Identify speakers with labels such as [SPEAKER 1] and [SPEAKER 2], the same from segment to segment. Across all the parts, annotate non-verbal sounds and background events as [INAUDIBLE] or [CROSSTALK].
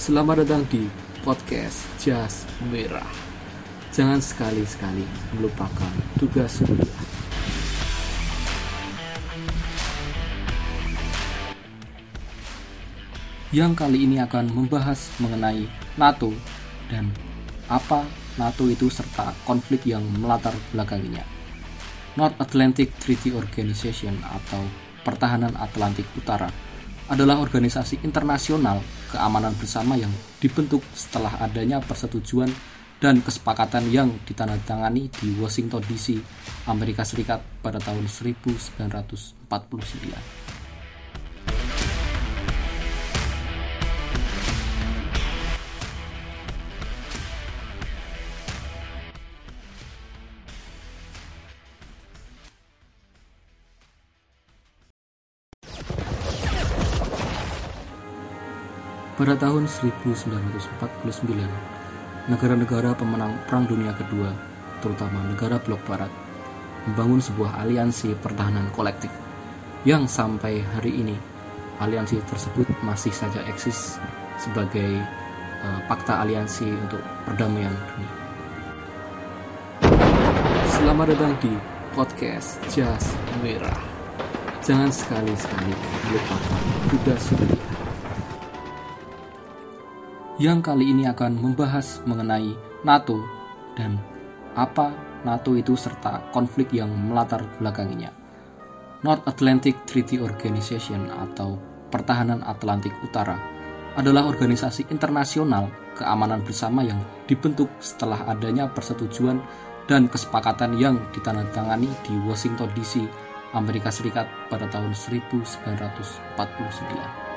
[SPEAKER 1] Selamat datang di podcast Jas Merah. Jangan sekali-sekali melupakan tugas kuliah. Yang kali ini akan membahas mengenai NATO dan apa NATO itu serta konflik yang melatar belakanginya. North Atlantic Treaty Organization atau Pertahanan Atlantik Utara adalah organisasi internasional keamanan bersama yang dibentuk setelah adanya persetujuan dan kesepakatan yang ditandatangani di Washington DC, Amerika Serikat pada tahun 1949. Pada tahun 1949, negara-negara pemenang Perang Dunia Kedua, terutama negara blok barat, membangun sebuah aliansi pertahanan kolektif yang sampai hari ini aliansi tersebut masih saja eksis sebagai uh, fakta aliansi untuk perdamaian dunia. Selamat datang di podcast Jas Merah. Jangan sekali-sekali melupakan tugas kuliah yang kali ini akan membahas mengenai NATO dan apa NATO itu serta konflik yang melatar belakanginya. North Atlantic Treaty Organization atau Pertahanan Atlantik Utara adalah organisasi internasional keamanan bersama yang dibentuk setelah adanya persetujuan dan kesepakatan yang ditandatangani di Washington DC, Amerika Serikat pada tahun 1949.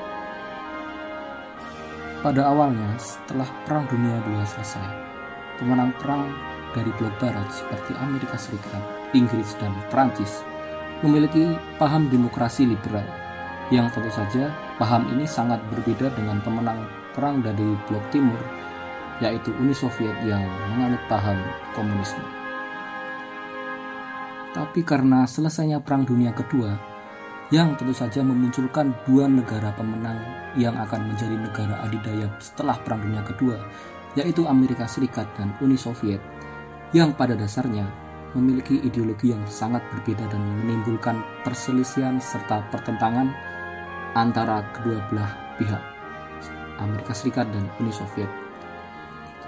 [SPEAKER 1] Pada awalnya, setelah Perang Dunia II selesai, pemenang perang dari blok barat seperti Amerika Serikat, Inggris, dan Prancis memiliki paham demokrasi liberal yang tentu saja paham ini sangat berbeda dengan pemenang perang dari blok timur yaitu Uni Soviet yang menganut paham komunisme. Tapi karena selesainya Perang Dunia Kedua, yang tentu saja memunculkan dua negara pemenang yang akan menjadi negara adidaya setelah Perang Dunia Kedua, yaitu Amerika Serikat dan Uni Soviet, yang pada dasarnya memiliki ideologi yang sangat berbeda dan menimbulkan perselisihan serta pertentangan antara kedua belah pihak, Amerika Serikat dan Uni Soviet,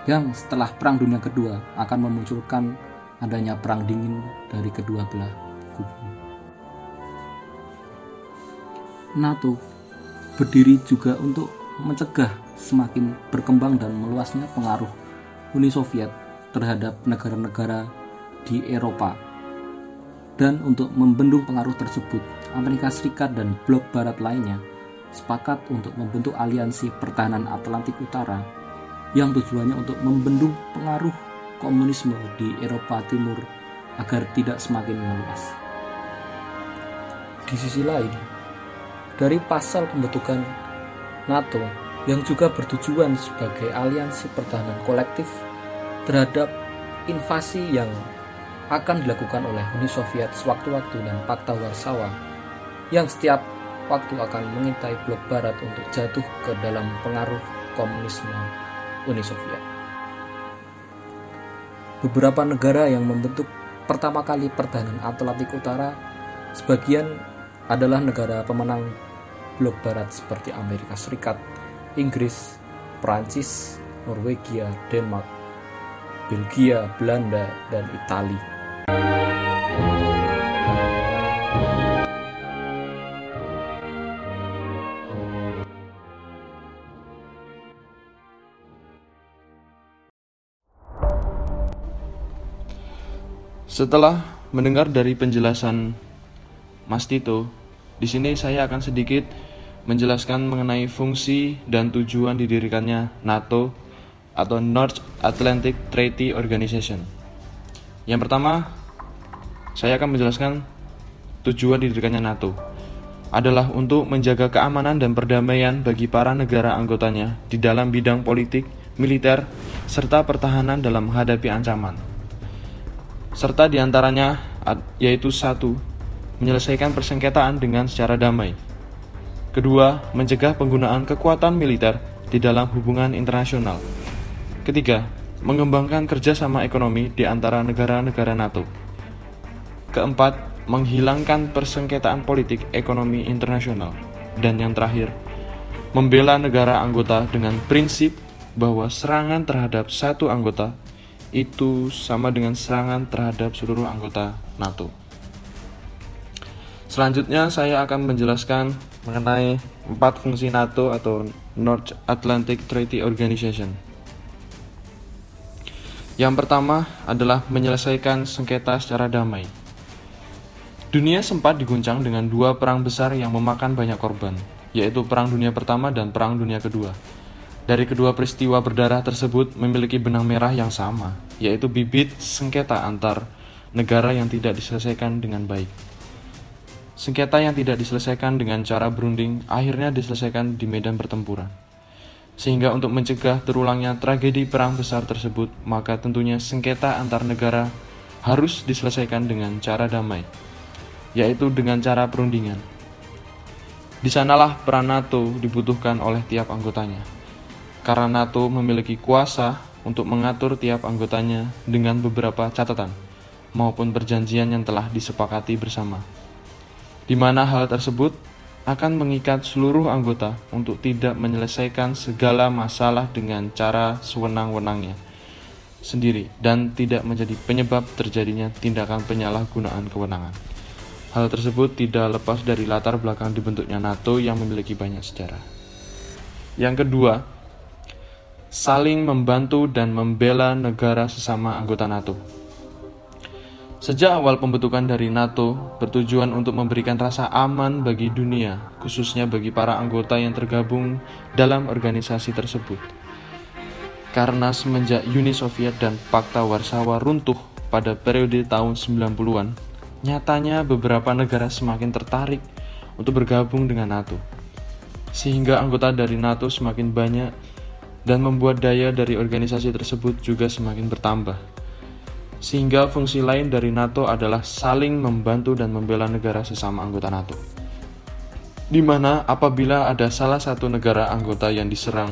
[SPEAKER 1] yang setelah Perang Dunia Kedua akan memunculkan adanya perang dingin dari kedua belah kubu. NATO berdiri juga untuk mencegah semakin berkembang dan meluasnya pengaruh Uni Soviet terhadap negara-negara di Eropa. Dan untuk membendung pengaruh tersebut, Amerika Serikat dan blok barat lainnya sepakat untuk membentuk aliansi pertahanan Atlantik Utara yang tujuannya untuk membendung pengaruh komunisme di Eropa Timur agar tidak semakin meluas. Di sisi lain, dari pasal pembentukan NATO yang juga bertujuan sebagai aliansi pertahanan kolektif terhadap invasi yang akan dilakukan oleh Uni Soviet sewaktu-waktu dan Pakta Warsawa yang setiap waktu akan mengintai blok barat untuk jatuh ke dalam pengaruh komunisme Uni Soviet. Beberapa negara yang membentuk pertama kali pertahanan Atlantik Utara sebagian adalah negara pemenang blok barat seperti Amerika Serikat, Inggris, Prancis, Norwegia, Denmark, Belgia, Belanda, dan Italia.
[SPEAKER 2] Setelah mendengar dari penjelasan Mas Tito, di sini saya akan sedikit menjelaskan mengenai fungsi dan tujuan didirikannya NATO atau North Atlantic Treaty Organization. Yang pertama, saya akan menjelaskan tujuan didirikannya NATO adalah untuk menjaga keamanan dan perdamaian bagi para negara anggotanya di dalam bidang politik, militer, serta pertahanan dalam menghadapi ancaman. Serta di antaranya yaitu satu, menyelesaikan persengketaan dengan secara damai Kedua, mencegah penggunaan kekuatan militer di dalam hubungan internasional. Ketiga, mengembangkan kerjasama ekonomi di antara negara-negara NATO. Keempat, menghilangkan persengketaan politik ekonomi internasional. Dan yang terakhir, membela negara anggota dengan prinsip bahwa serangan terhadap satu anggota itu sama dengan serangan terhadap seluruh anggota NATO. Selanjutnya saya akan menjelaskan mengenai empat fungsi NATO atau North Atlantic Treaty Organization. Yang pertama adalah menyelesaikan sengketa secara damai. Dunia sempat diguncang dengan dua perang besar yang memakan banyak korban, yaitu Perang Dunia Pertama dan Perang Dunia Kedua. Dari kedua peristiwa berdarah tersebut memiliki benang merah yang sama, yaitu bibit sengketa antar negara yang tidak diselesaikan dengan baik. Sengketa yang tidak diselesaikan dengan cara berunding akhirnya diselesaikan di medan pertempuran. Sehingga untuk mencegah terulangnya tragedi perang besar tersebut, maka tentunya sengketa antar negara harus diselesaikan dengan cara damai, yaitu dengan cara perundingan. Di sanalah peran NATO dibutuhkan oleh tiap anggotanya, karena NATO memiliki kuasa untuk mengatur tiap anggotanya dengan beberapa catatan maupun perjanjian yang telah disepakati bersama di mana hal tersebut akan mengikat seluruh anggota untuk tidak menyelesaikan segala masalah dengan cara sewenang-wenangnya sendiri dan tidak menjadi penyebab terjadinya tindakan penyalahgunaan kewenangan. Hal tersebut tidak lepas dari latar belakang dibentuknya NATO yang memiliki banyak sejarah. Yang kedua, saling membantu dan membela negara sesama anggota NATO. Sejak awal pembentukan dari NATO bertujuan untuk memberikan rasa aman bagi dunia, khususnya bagi para anggota yang tergabung dalam organisasi tersebut. Karena semenjak Uni Soviet dan Pakta Warsawa runtuh pada periode tahun 90-an, nyatanya beberapa negara semakin tertarik untuk bergabung dengan NATO. Sehingga anggota dari NATO semakin banyak dan membuat daya dari organisasi tersebut juga semakin bertambah sehingga fungsi lain dari NATO adalah saling membantu dan membela negara sesama anggota NATO. Di mana apabila ada salah satu negara anggota yang diserang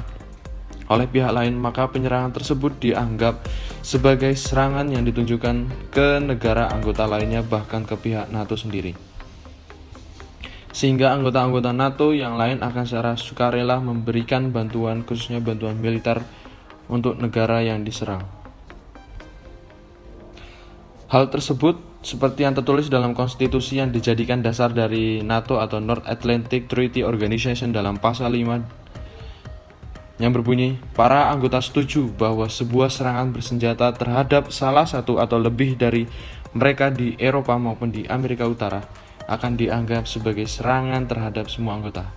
[SPEAKER 2] oleh pihak lain, maka penyerangan tersebut dianggap sebagai serangan yang ditunjukkan ke negara anggota lainnya bahkan ke pihak NATO sendiri. Sehingga anggota-anggota NATO yang lain akan secara sukarela memberikan bantuan khususnya bantuan militer untuk negara yang diserang. Hal tersebut seperti yang tertulis dalam konstitusi yang dijadikan dasar dari NATO atau North Atlantic Treaty Organization dalam pasal 5 yang berbunyi, para anggota setuju bahwa sebuah serangan bersenjata terhadap salah satu atau lebih dari mereka di Eropa maupun di Amerika Utara akan dianggap sebagai serangan terhadap semua anggota.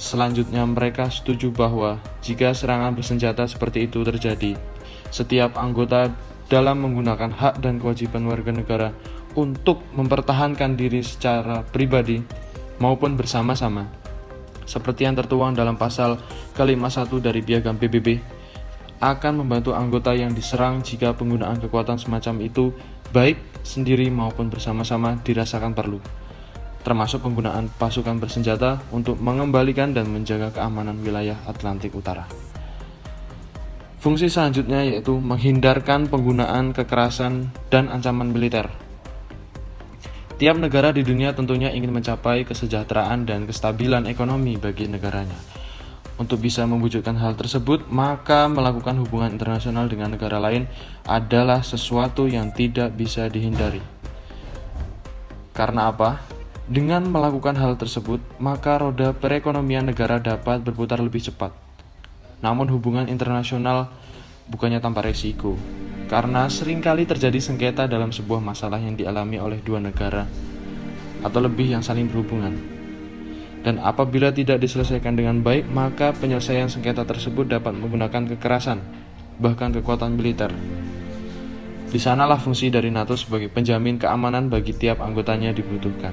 [SPEAKER 2] Selanjutnya, mereka setuju bahwa jika serangan bersenjata seperti itu terjadi, setiap anggota dalam menggunakan hak dan kewajiban warga negara untuk mempertahankan diri secara pribadi maupun bersama-sama. Seperti yang tertuang dalam pasal ke-51 dari Piagam PBB, akan membantu anggota yang diserang jika penggunaan kekuatan semacam itu baik sendiri maupun bersama-sama dirasakan perlu, termasuk penggunaan pasukan bersenjata untuk mengembalikan dan menjaga keamanan wilayah Atlantik Utara. Fungsi selanjutnya yaitu menghindarkan penggunaan kekerasan dan ancaman militer. Tiap negara di dunia tentunya ingin mencapai kesejahteraan dan kestabilan ekonomi bagi negaranya. Untuk bisa mewujudkan hal tersebut, maka melakukan hubungan internasional dengan negara lain adalah sesuatu yang tidak bisa dihindari. Karena apa? Dengan melakukan hal tersebut, maka roda perekonomian negara dapat berputar lebih cepat namun hubungan internasional bukannya tanpa resiko, karena sering kali terjadi sengketa dalam sebuah masalah yang dialami oleh dua negara atau lebih yang saling berhubungan. Dan apabila tidak diselesaikan dengan baik, maka penyelesaian sengketa tersebut dapat menggunakan kekerasan, bahkan kekuatan militer. Di sanalah fungsi dari NATO sebagai penjamin keamanan bagi tiap anggotanya dibutuhkan.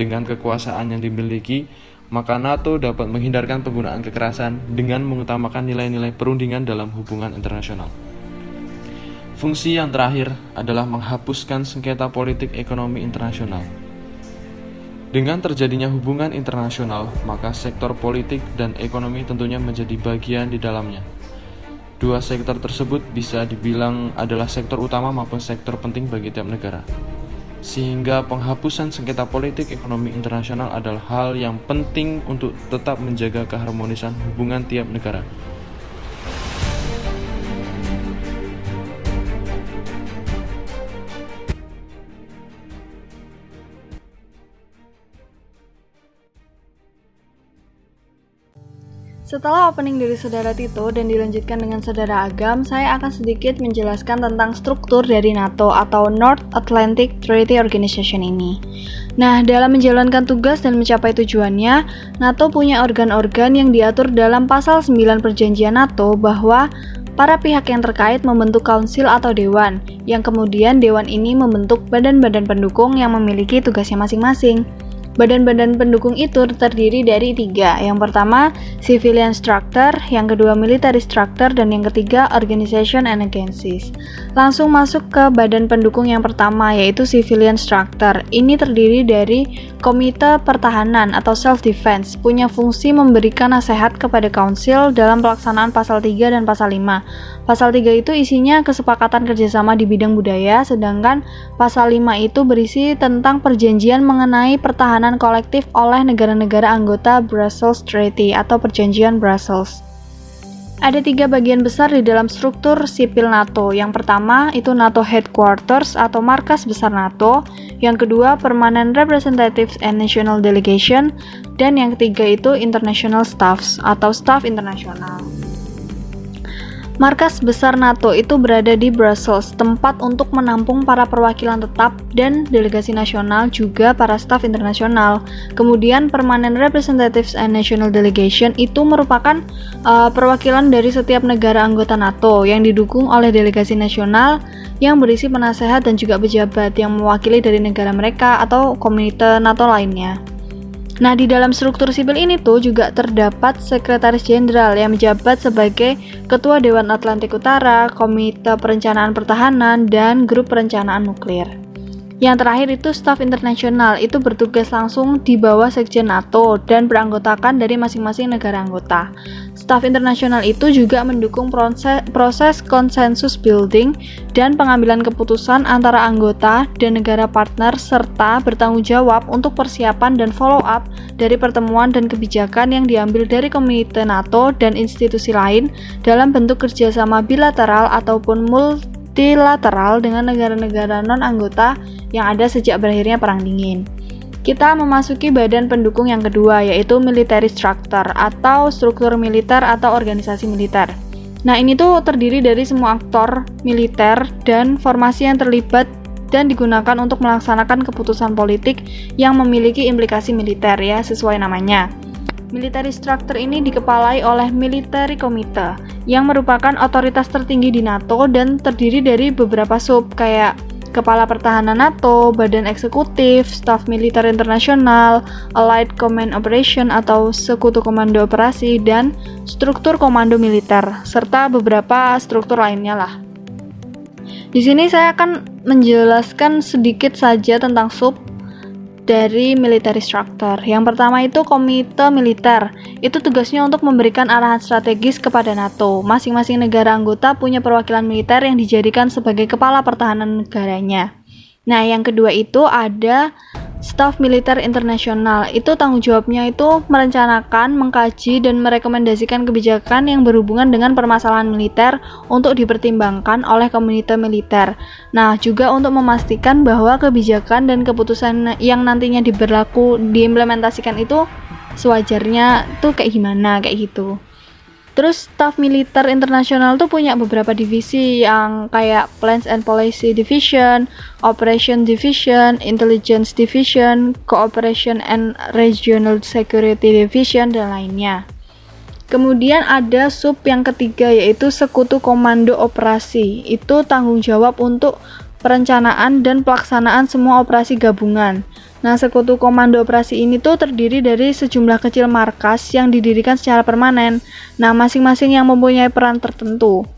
[SPEAKER 2] Dengan kekuasaan yang dimiliki, maka NATO dapat menghindarkan penggunaan kekerasan dengan mengutamakan nilai-nilai perundingan dalam hubungan internasional. Fungsi yang terakhir adalah menghapuskan sengketa politik ekonomi internasional. Dengan terjadinya hubungan internasional, maka sektor politik dan ekonomi tentunya menjadi bagian di dalamnya. Dua sektor tersebut bisa dibilang adalah sektor utama maupun sektor penting bagi tiap negara. Sehingga penghapusan sengketa politik ekonomi internasional adalah hal yang penting untuk tetap menjaga keharmonisan hubungan tiap negara.
[SPEAKER 3] Setelah opening dari saudara Tito dan dilanjutkan dengan saudara Agam, saya akan sedikit menjelaskan tentang struktur dari NATO atau North Atlantic Treaty Organization ini. Nah, dalam menjalankan tugas dan mencapai tujuannya, NATO punya organ-organ yang diatur dalam pasal 9 perjanjian NATO bahwa para pihak yang terkait membentuk council atau dewan, yang kemudian dewan ini membentuk badan-badan pendukung yang memiliki tugasnya masing-masing. Badan-badan pendukung itu terdiri dari tiga. Yang pertama, civilian structure, yang kedua military structure, dan yang ketiga organization and agencies. Langsung masuk ke badan pendukung yang pertama, yaitu civilian structure. Ini terdiri dari Komite Pertahanan atau Self-Defense, punya fungsi memberikan nasihat kepada Council dalam pelaksanaan pasal 3 dan pasal 5. Pasal 3 itu isinya kesepakatan kerjasama di bidang budaya, sedangkan pasal 5 itu berisi tentang perjanjian mengenai pertahanan kolektif oleh negara-negara anggota Brussels Treaty atau Perjanjian Brussels. Ada tiga bagian besar di dalam struktur sipil NATO. Yang pertama itu NATO Headquarters atau markas besar NATO. Yang kedua Permanent Representatives and National Delegation. Dan yang ketiga itu International Staffs atau Staff Internasional. Markas besar NATO itu berada di Brussels, tempat untuk menampung para perwakilan tetap dan delegasi nasional juga para staf internasional. Kemudian Permanent Representatives and National Delegation itu merupakan uh, perwakilan dari setiap negara anggota NATO yang didukung oleh delegasi nasional yang berisi penasehat dan juga pejabat yang mewakili dari negara mereka atau komunitas NATO lainnya. Nah, di dalam struktur sipil ini tuh juga terdapat sekretaris jenderal yang menjabat sebagai ketua Dewan Atlantik Utara, Komite Perencanaan Pertahanan, dan Grup Perencanaan Nuklir. Yang terakhir itu staf internasional, itu bertugas langsung di bawah Sekjen NATO dan beranggotakan dari masing-masing negara anggota. Staf internasional itu juga mendukung proses, proses konsensus building dan pengambilan keputusan antara anggota dan negara partner serta bertanggung jawab untuk persiapan dan follow up dari pertemuan dan kebijakan yang diambil dari Komite NATO dan institusi lain dalam bentuk kerjasama bilateral ataupun multi multilateral dengan negara-negara non-anggota yang ada sejak berakhirnya Perang Dingin. Kita memasuki badan pendukung yang kedua, yaitu military structure atau struktur militer atau organisasi militer. Nah, ini tuh terdiri dari semua aktor militer dan formasi yang terlibat dan digunakan untuk melaksanakan keputusan politik yang memiliki implikasi militer ya, sesuai namanya. Military structure ini dikepalai oleh Military Committee yang merupakan otoritas tertinggi di NATO dan terdiri dari beberapa sub kayak Kepala Pertahanan NATO, Badan Eksekutif, Staf Militer Internasional, Allied Command Operation atau Sekutu Komando Operasi, dan struktur komando militer, serta beberapa struktur lainnya lah. Di sini saya akan menjelaskan sedikit saja tentang sub dari military structure. Yang pertama itu komite militer. Itu tugasnya untuk memberikan arahan strategis kepada NATO. Masing-masing negara anggota punya perwakilan militer yang dijadikan sebagai kepala pertahanan negaranya. Nah, yang kedua itu ada Staf Militer Internasional itu tanggung jawabnya itu merencanakan, mengkaji, dan merekomendasikan kebijakan yang berhubungan dengan permasalahan militer untuk dipertimbangkan oleh komunitas militer. Nah, juga untuk memastikan bahwa kebijakan dan keputusan yang nantinya diberlaku diimplementasikan itu sewajarnya tuh kayak gimana kayak gitu. Terus staff militer internasional tuh punya beberapa divisi yang kayak Plans and Policy Division, Operation Division, Intelligence Division, Cooperation and Regional Security Division, dan lainnya. Kemudian ada sub yang ketiga yaitu Sekutu Komando Operasi. Itu tanggung jawab untuk perencanaan dan pelaksanaan semua operasi gabungan. Nah, sekutu komando operasi ini tuh terdiri dari sejumlah kecil markas yang didirikan secara permanen. Nah, masing-masing yang mempunyai peran tertentu.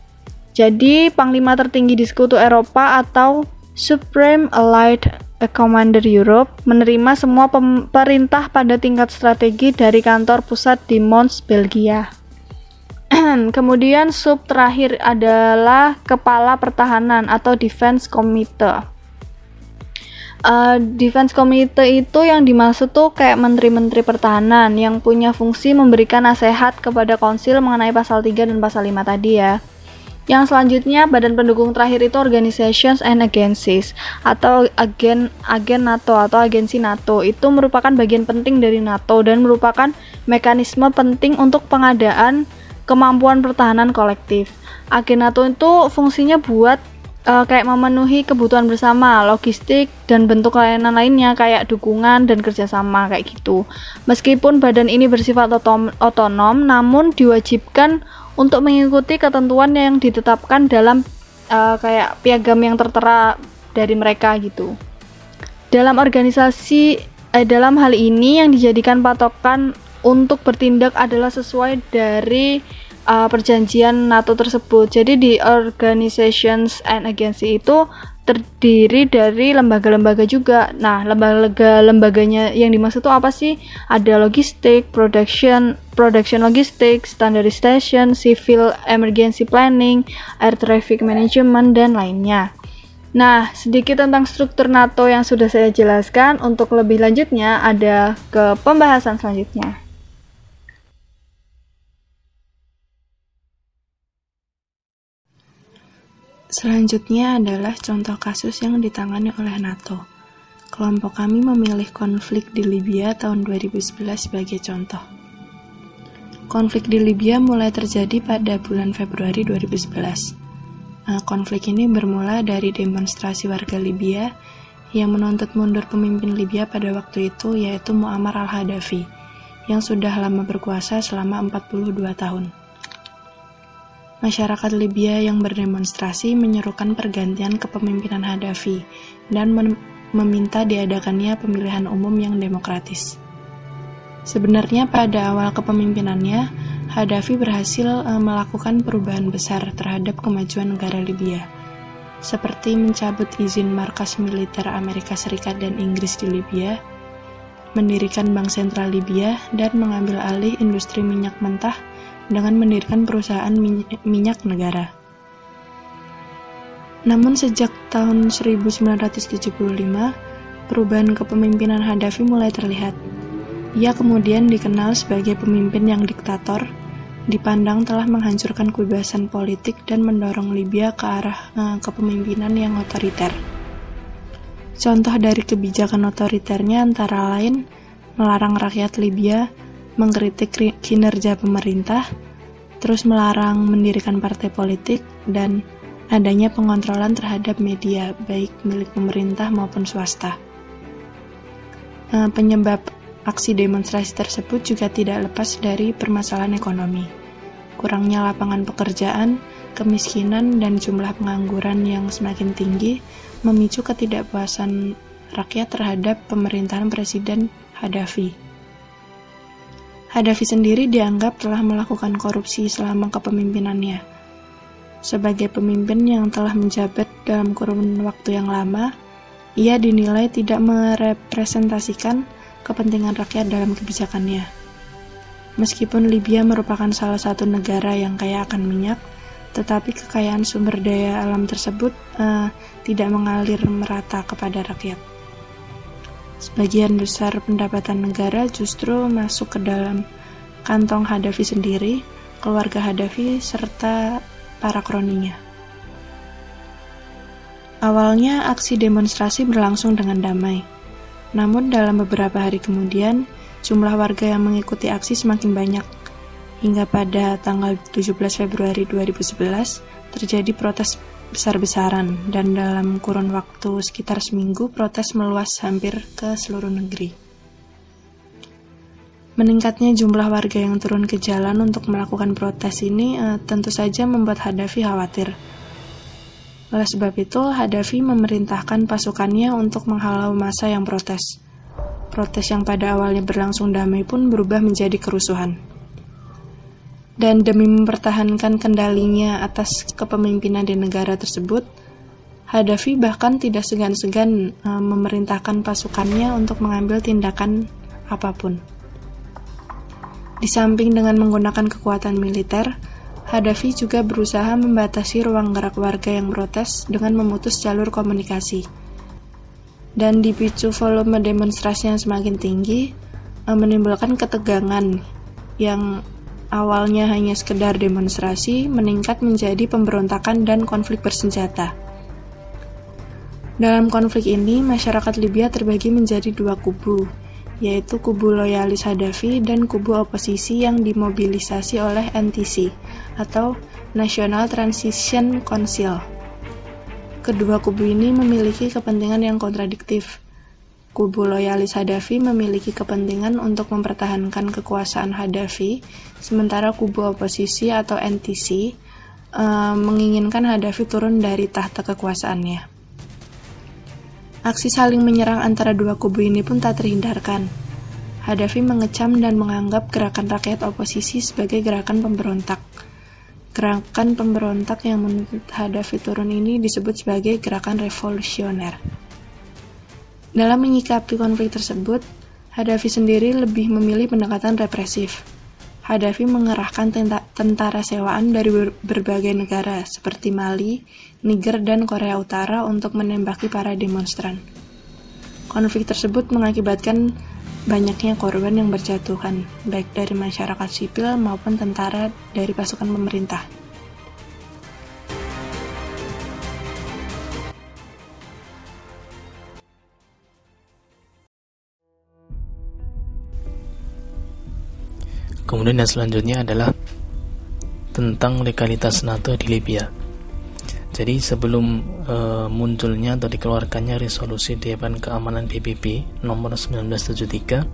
[SPEAKER 3] Jadi, panglima tertinggi di sekutu Eropa atau Supreme Allied Commander Europe menerima semua perintah pada tingkat strategi dari kantor pusat di Mons, Belgia. [CLEARS THROAT] Kemudian sub terakhir adalah Kepala Pertahanan atau Defense Committee. Uh, Defense Committee itu yang dimaksud tuh kayak menteri-menteri pertahanan yang punya fungsi memberikan nasihat kepada konsil mengenai pasal 3 dan pasal 5 tadi ya. Yang selanjutnya, badan pendukung terakhir itu organizations and agencies atau agen agen NATO atau agensi NATO. Itu merupakan bagian penting dari NATO dan merupakan mekanisme penting untuk pengadaan kemampuan pertahanan kolektif. Agen NATO itu fungsinya buat uh, kayak memenuhi kebutuhan bersama, logistik dan bentuk layanan lainnya kayak dukungan dan kerjasama kayak gitu. Meskipun badan ini bersifat otonom, namun diwajibkan untuk mengikuti ketentuan yang ditetapkan dalam uh, kayak piagam yang tertera dari mereka gitu. Dalam organisasi eh, dalam hal ini yang dijadikan patokan untuk bertindak adalah sesuai dari uh, perjanjian NATO tersebut. Jadi di organizations and agency itu terdiri dari lembaga-lembaga juga. Nah, lembaga-lembaganya yang dimaksud itu apa sih? Ada logistik, production, production logistik, standardization, civil emergency planning, air traffic management dan lainnya. Nah, sedikit tentang struktur NATO yang sudah saya jelaskan. Untuk lebih lanjutnya ada ke pembahasan selanjutnya.
[SPEAKER 4] Selanjutnya adalah contoh kasus yang ditangani oleh NATO. Kelompok kami memilih konflik di Libya tahun 2011 sebagai contoh. Konflik di Libya mulai terjadi pada bulan Februari 2011. Nah, konflik ini bermula dari demonstrasi warga Libya yang menuntut mundur pemimpin Libya pada waktu itu yaitu Muammar al-Hadafi yang sudah lama berkuasa selama 42 tahun. Masyarakat Libya yang berdemonstrasi menyerukan pergantian kepemimpinan Hadafi dan meminta diadakannya pemilihan umum yang demokratis. Sebenarnya pada awal kepemimpinannya, Hadafi berhasil uh, melakukan perubahan besar terhadap kemajuan negara Libya, seperti mencabut izin markas militer Amerika Serikat dan Inggris di Libya, mendirikan Bank Sentral Libya, dan mengambil alih industri minyak mentah dengan mendirikan perusahaan minyak negara. Namun sejak tahun 1975, perubahan kepemimpinan Hadafi mulai terlihat. Ia kemudian dikenal sebagai pemimpin yang diktator, dipandang telah menghancurkan kebebasan politik dan mendorong Libya ke arah uh, kepemimpinan yang otoriter. Contoh dari kebijakan otoriternya antara lain melarang rakyat Libya mengkritik kinerja pemerintah, terus melarang mendirikan partai politik, dan adanya pengontrolan terhadap media, baik milik pemerintah maupun swasta. Eh, penyebab aksi demonstrasi tersebut juga tidak lepas dari permasalahan ekonomi. Kurangnya lapangan pekerjaan, kemiskinan, dan jumlah pengangguran yang semakin tinggi memicu ketidakpuasan rakyat terhadap pemerintahan Presiden Hadafi. Hadafi sendiri dianggap telah melakukan korupsi selama kepemimpinannya. Sebagai pemimpin yang telah menjabat dalam kurun waktu yang lama, ia dinilai tidak merepresentasikan kepentingan rakyat dalam kebijakannya. Meskipun Libya merupakan salah satu negara yang kaya akan minyak, tetapi kekayaan sumber daya alam tersebut uh, tidak mengalir merata kepada rakyat. Sebagian besar pendapatan negara justru masuk ke dalam kantong Hadafi sendiri, keluarga Hadafi, serta para kroninya. Awalnya aksi demonstrasi berlangsung dengan damai. Namun dalam beberapa hari kemudian, jumlah warga yang mengikuti aksi semakin banyak. Hingga pada tanggal 17 Februari 2011, terjadi protes besar-besaran dan dalam kurun waktu sekitar seminggu protes meluas hampir ke seluruh negeri. Meningkatnya jumlah warga yang turun ke jalan untuk melakukan protes ini uh, tentu saja membuat Hadafi khawatir. Oleh sebab itu, Hadafi memerintahkan pasukannya untuk menghalau masa yang protes. Protes yang pada awalnya berlangsung damai pun berubah menjadi kerusuhan dan demi mempertahankan kendalinya atas kepemimpinan di negara tersebut, Hadafi bahkan tidak segan-segan e, memerintahkan pasukannya untuk mengambil tindakan apa pun. Di samping dengan menggunakan kekuatan militer, Hadafi juga berusaha membatasi ruang gerak warga yang protes dengan memutus jalur komunikasi. Dan dipicu volume demonstrasi yang semakin tinggi, e, menimbulkan ketegangan yang awalnya hanya sekedar demonstrasi meningkat menjadi pemberontakan dan konflik bersenjata. Dalam konflik ini, masyarakat Libya terbagi menjadi dua kubu, yaitu kubu loyalis Hadafi dan kubu oposisi yang dimobilisasi oleh NTC atau National Transition Council. Kedua kubu ini memiliki kepentingan yang kontradiktif. Kubu loyalis Hadafi memiliki kepentingan untuk mempertahankan kekuasaan Hadafi, sementara kubu oposisi atau NTC eh, menginginkan Hadafi turun dari tahta kekuasaannya. Aksi saling menyerang antara dua kubu ini pun tak terhindarkan. Hadafi mengecam dan menganggap gerakan rakyat oposisi sebagai gerakan pemberontak. Gerakan pemberontak yang menuntut Hadafi turun ini disebut sebagai gerakan revolusioner. Dalam menyikapi konflik tersebut, Hadafi sendiri lebih memilih pendekatan represif. Hadafi mengerahkan tentara sewaan dari berbagai negara seperti Mali, Niger, dan Korea Utara untuk menembaki para demonstran. Konflik tersebut mengakibatkan banyaknya korban yang berjatuhan, baik dari masyarakat sipil maupun tentara dari pasukan pemerintah.
[SPEAKER 5] Kemudian yang selanjutnya adalah tentang legalitas NATO di Libya. Jadi sebelum e, munculnya atau dikeluarkannya resolusi Dewan Keamanan PBB nomor 1973,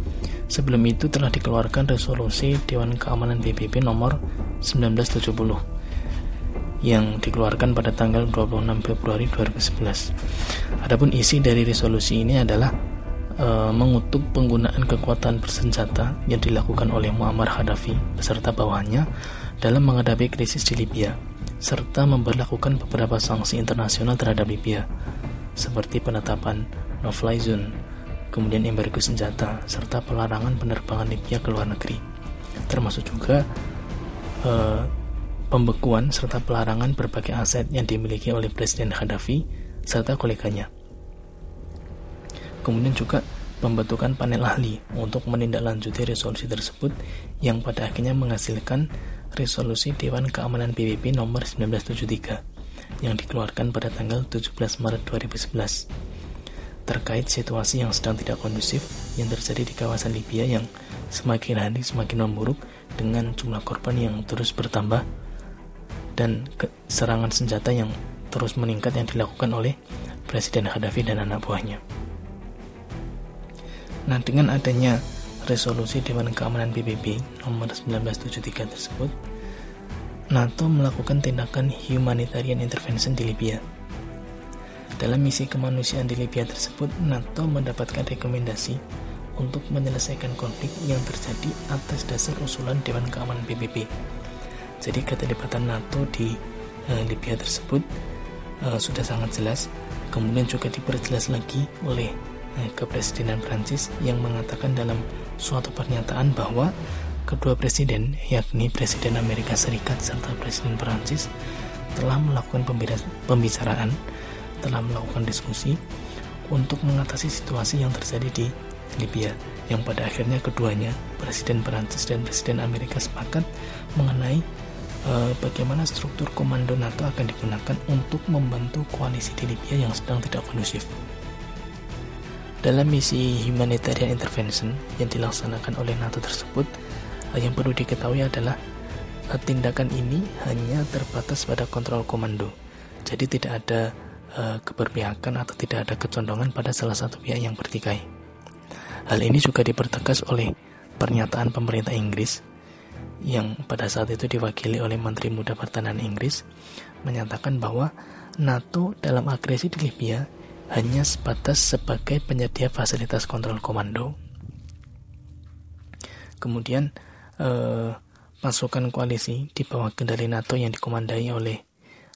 [SPEAKER 5] sebelum itu telah dikeluarkan resolusi Dewan Keamanan PBB nomor 1970 yang dikeluarkan pada tanggal 26 Februari 2011. Adapun isi dari resolusi ini adalah e, mengutuk penggunaan kekuatan bersenjata yang dilakukan oleh Muammar Gaddafi beserta bawahannya dalam menghadapi krisis di Libya serta memperlakukan beberapa sanksi internasional terhadap Libya seperti penetapan no-fly zone, kemudian embargo senjata, serta pelarangan penerbangan Libya ke luar negeri, termasuk juga e, pembekuan serta pelarangan berbagai aset yang dimiliki oleh Presiden Gaddafi serta koleganya. Kemudian juga pembentukan panel ahli untuk menindaklanjuti resolusi tersebut yang pada akhirnya menghasilkan resolusi Dewan Keamanan PBB nomor 1973 yang dikeluarkan pada tanggal 17 Maret 2011 terkait situasi yang sedang tidak kondusif yang terjadi di kawasan Libya yang semakin hari semakin memburuk dengan jumlah korban yang terus bertambah dan serangan senjata yang terus meningkat yang dilakukan oleh Presiden Gaddafi dan anak buahnya. Nah, dengan adanya resolusi Dewan Keamanan PBB nomor 1973 tersebut, NATO melakukan tindakan humanitarian intervention di Libya. Dalam misi kemanusiaan di Libya tersebut, NATO mendapatkan rekomendasi untuk menyelesaikan konflik yang terjadi atas dasar usulan Dewan Keamanan PBB. Jadi keterlibatan NATO di uh, Libya tersebut uh, sudah sangat jelas. Kemudian juga diperjelas lagi oleh Eh, kepresidenan Prancis yang mengatakan dalam suatu pernyataan bahwa kedua presiden, yakni Presiden Amerika Serikat serta Presiden Prancis, telah melakukan pembicaraan, telah melakukan diskusi untuk mengatasi situasi yang terjadi di Libya, yang pada akhirnya keduanya, Presiden Prancis dan Presiden Amerika sepakat mengenai uh, bagaimana struktur komando NATO akan digunakan untuk membantu koalisi di Libya yang sedang tidak kondusif. Dalam misi humanitarian intervention yang dilaksanakan oleh NATO tersebut, yang perlu diketahui adalah eh, tindakan ini hanya terbatas pada kontrol komando. Jadi tidak ada uh, keberpihakan atau tidak ada kecondongan pada salah satu pihak yang bertikai. Hal ini juga dipertegas oleh pernyataan pemerintah Inggris yang pada saat itu diwakili oleh Menteri Muda Pertahanan Inggris menyatakan bahwa NATO dalam agresi di Libya hanya sebatas sebagai penyedia fasilitas kontrol komando. Kemudian eh, pasukan koalisi di bawah kendali NATO yang dikomandai oleh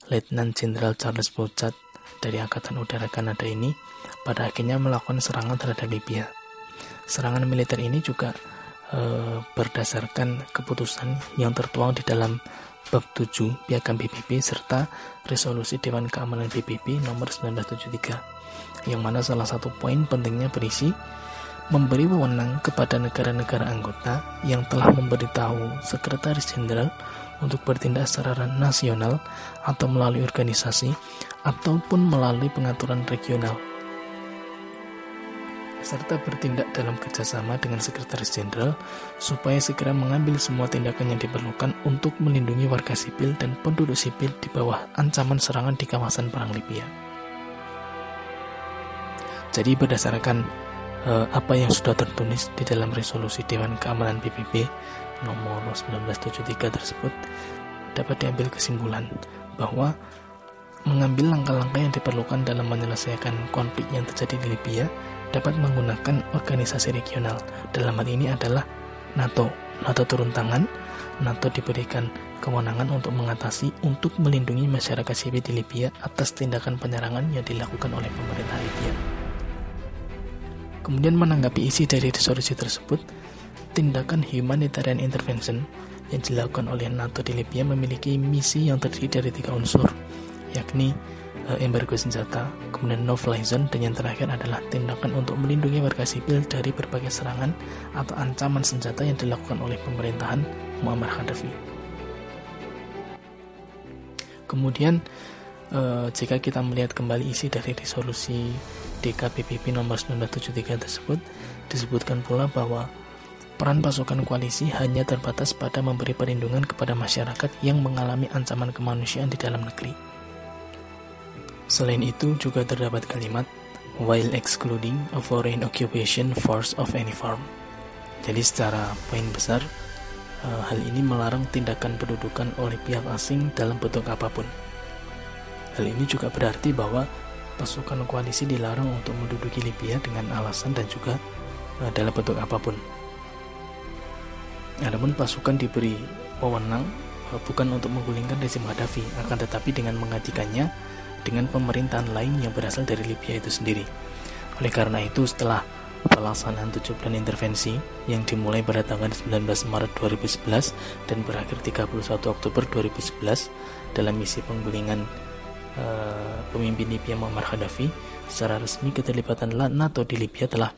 [SPEAKER 5] Letnan Jenderal Charles Bouchat dari Angkatan Udara Kanada ini pada akhirnya melakukan serangan terhadap Libya. Serangan militer ini juga e, berdasarkan keputusan yang tertuang di dalam bab 7 Piagam PBB serta resolusi Dewan Keamanan PBB nomor 1973 yang mana salah satu poin pentingnya berisi memberi wewenang kepada negara-negara anggota yang telah memberitahu Sekretaris Jenderal untuk bertindak secara nasional atau melalui organisasi ataupun melalui pengaturan regional serta bertindak dalam kerjasama dengan Sekretaris Jenderal supaya segera mengambil semua tindakan yang diperlukan untuk melindungi warga sipil dan penduduk sipil di bawah ancaman serangan di kawasan perang Libya. Jadi berdasarkan eh, apa yang sudah tertulis di dalam resolusi Dewan Keamanan PBB nomor 1973 tersebut dapat diambil kesimpulan bahwa mengambil langkah-langkah yang diperlukan dalam menyelesaikan konflik yang terjadi di Libya dapat menggunakan organisasi regional. Dalam hal ini adalah NATO. NATO turun tangan, NATO diberikan kewenangan untuk mengatasi untuk melindungi masyarakat sipil di Libya atas tindakan penyerangan yang dilakukan oleh pemerintah Libya. Kemudian menanggapi isi dari resolusi tersebut, tindakan humanitarian intervention yang dilakukan oleh NATO di Libya memiliki misi yang terdiri dari tiga unsur, yakni uh, embargo senjata, kemudian no fly zone, dan yang terakhir adalah tindakan untuk melindungi warga sipil dari berbagai serangan atau ancaman senjata yang dilakukan oleh pemerintahan Muammar Gaddafi. Kemudian uh, jika kita melihat kembali isi dari resolusi DKPBB nomor 1973 tersebut disebutkan pula bahwa peran pasukan koalisi hanya terbatas pada memberi perlindungan kepada masyarakat yang mengalami ancaman kemanusiaan di dalam negeri. Selain itu juga terdapat kalimat while excluding a foreign occupation force of any form. Jadi secara poin besar eh, hal ini melarang tindakan pendudukan oleh pihak asing dalam bentuk apa pun. Hal ini juga berarti bahwa pasukan koalisi dilarang untuk menduduki Libya dengan alasan dan juga uh, dalam bentuk apa pun. Adapun pasukan diberi wewenang uh, bukan untuk menggulingkan rezim Gaddafi, akan tetapi dengan menggantikannya dengan pemerintahan lain yang berasal dari Libya itu sendiri. Oleh karena itu, setelah pelaksanaan tujuh bulan intervensi yang dimulai pada tanggal 19 Maret 2011 dan berakhir 31 Oktober 2011 dalam misi penggulingan uh, pemimpin Libya Muammar Gaddafi secara resmi keterlibatan NATO di Libya telah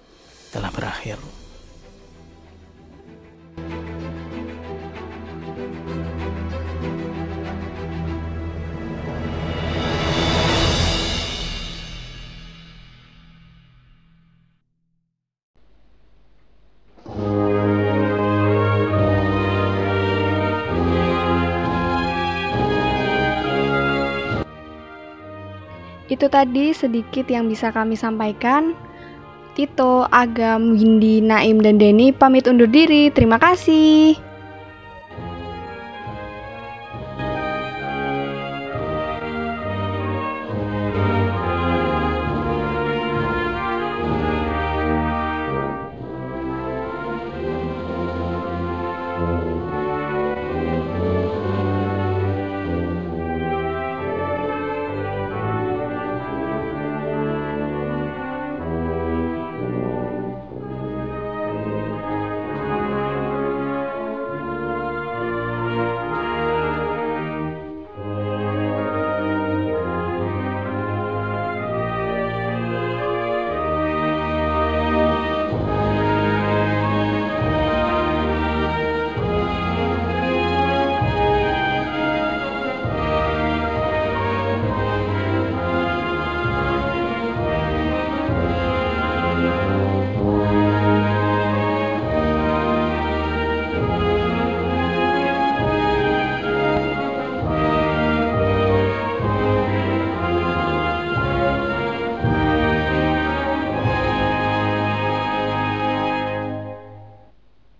[SPEAKER 5] telah berakhir.
[SPEAKER 3] Tadi sedikit yang bisa kami sampaikan. Tito, Agam, Windy, Naim, dan Denny pamit undur diri. Terima kasih.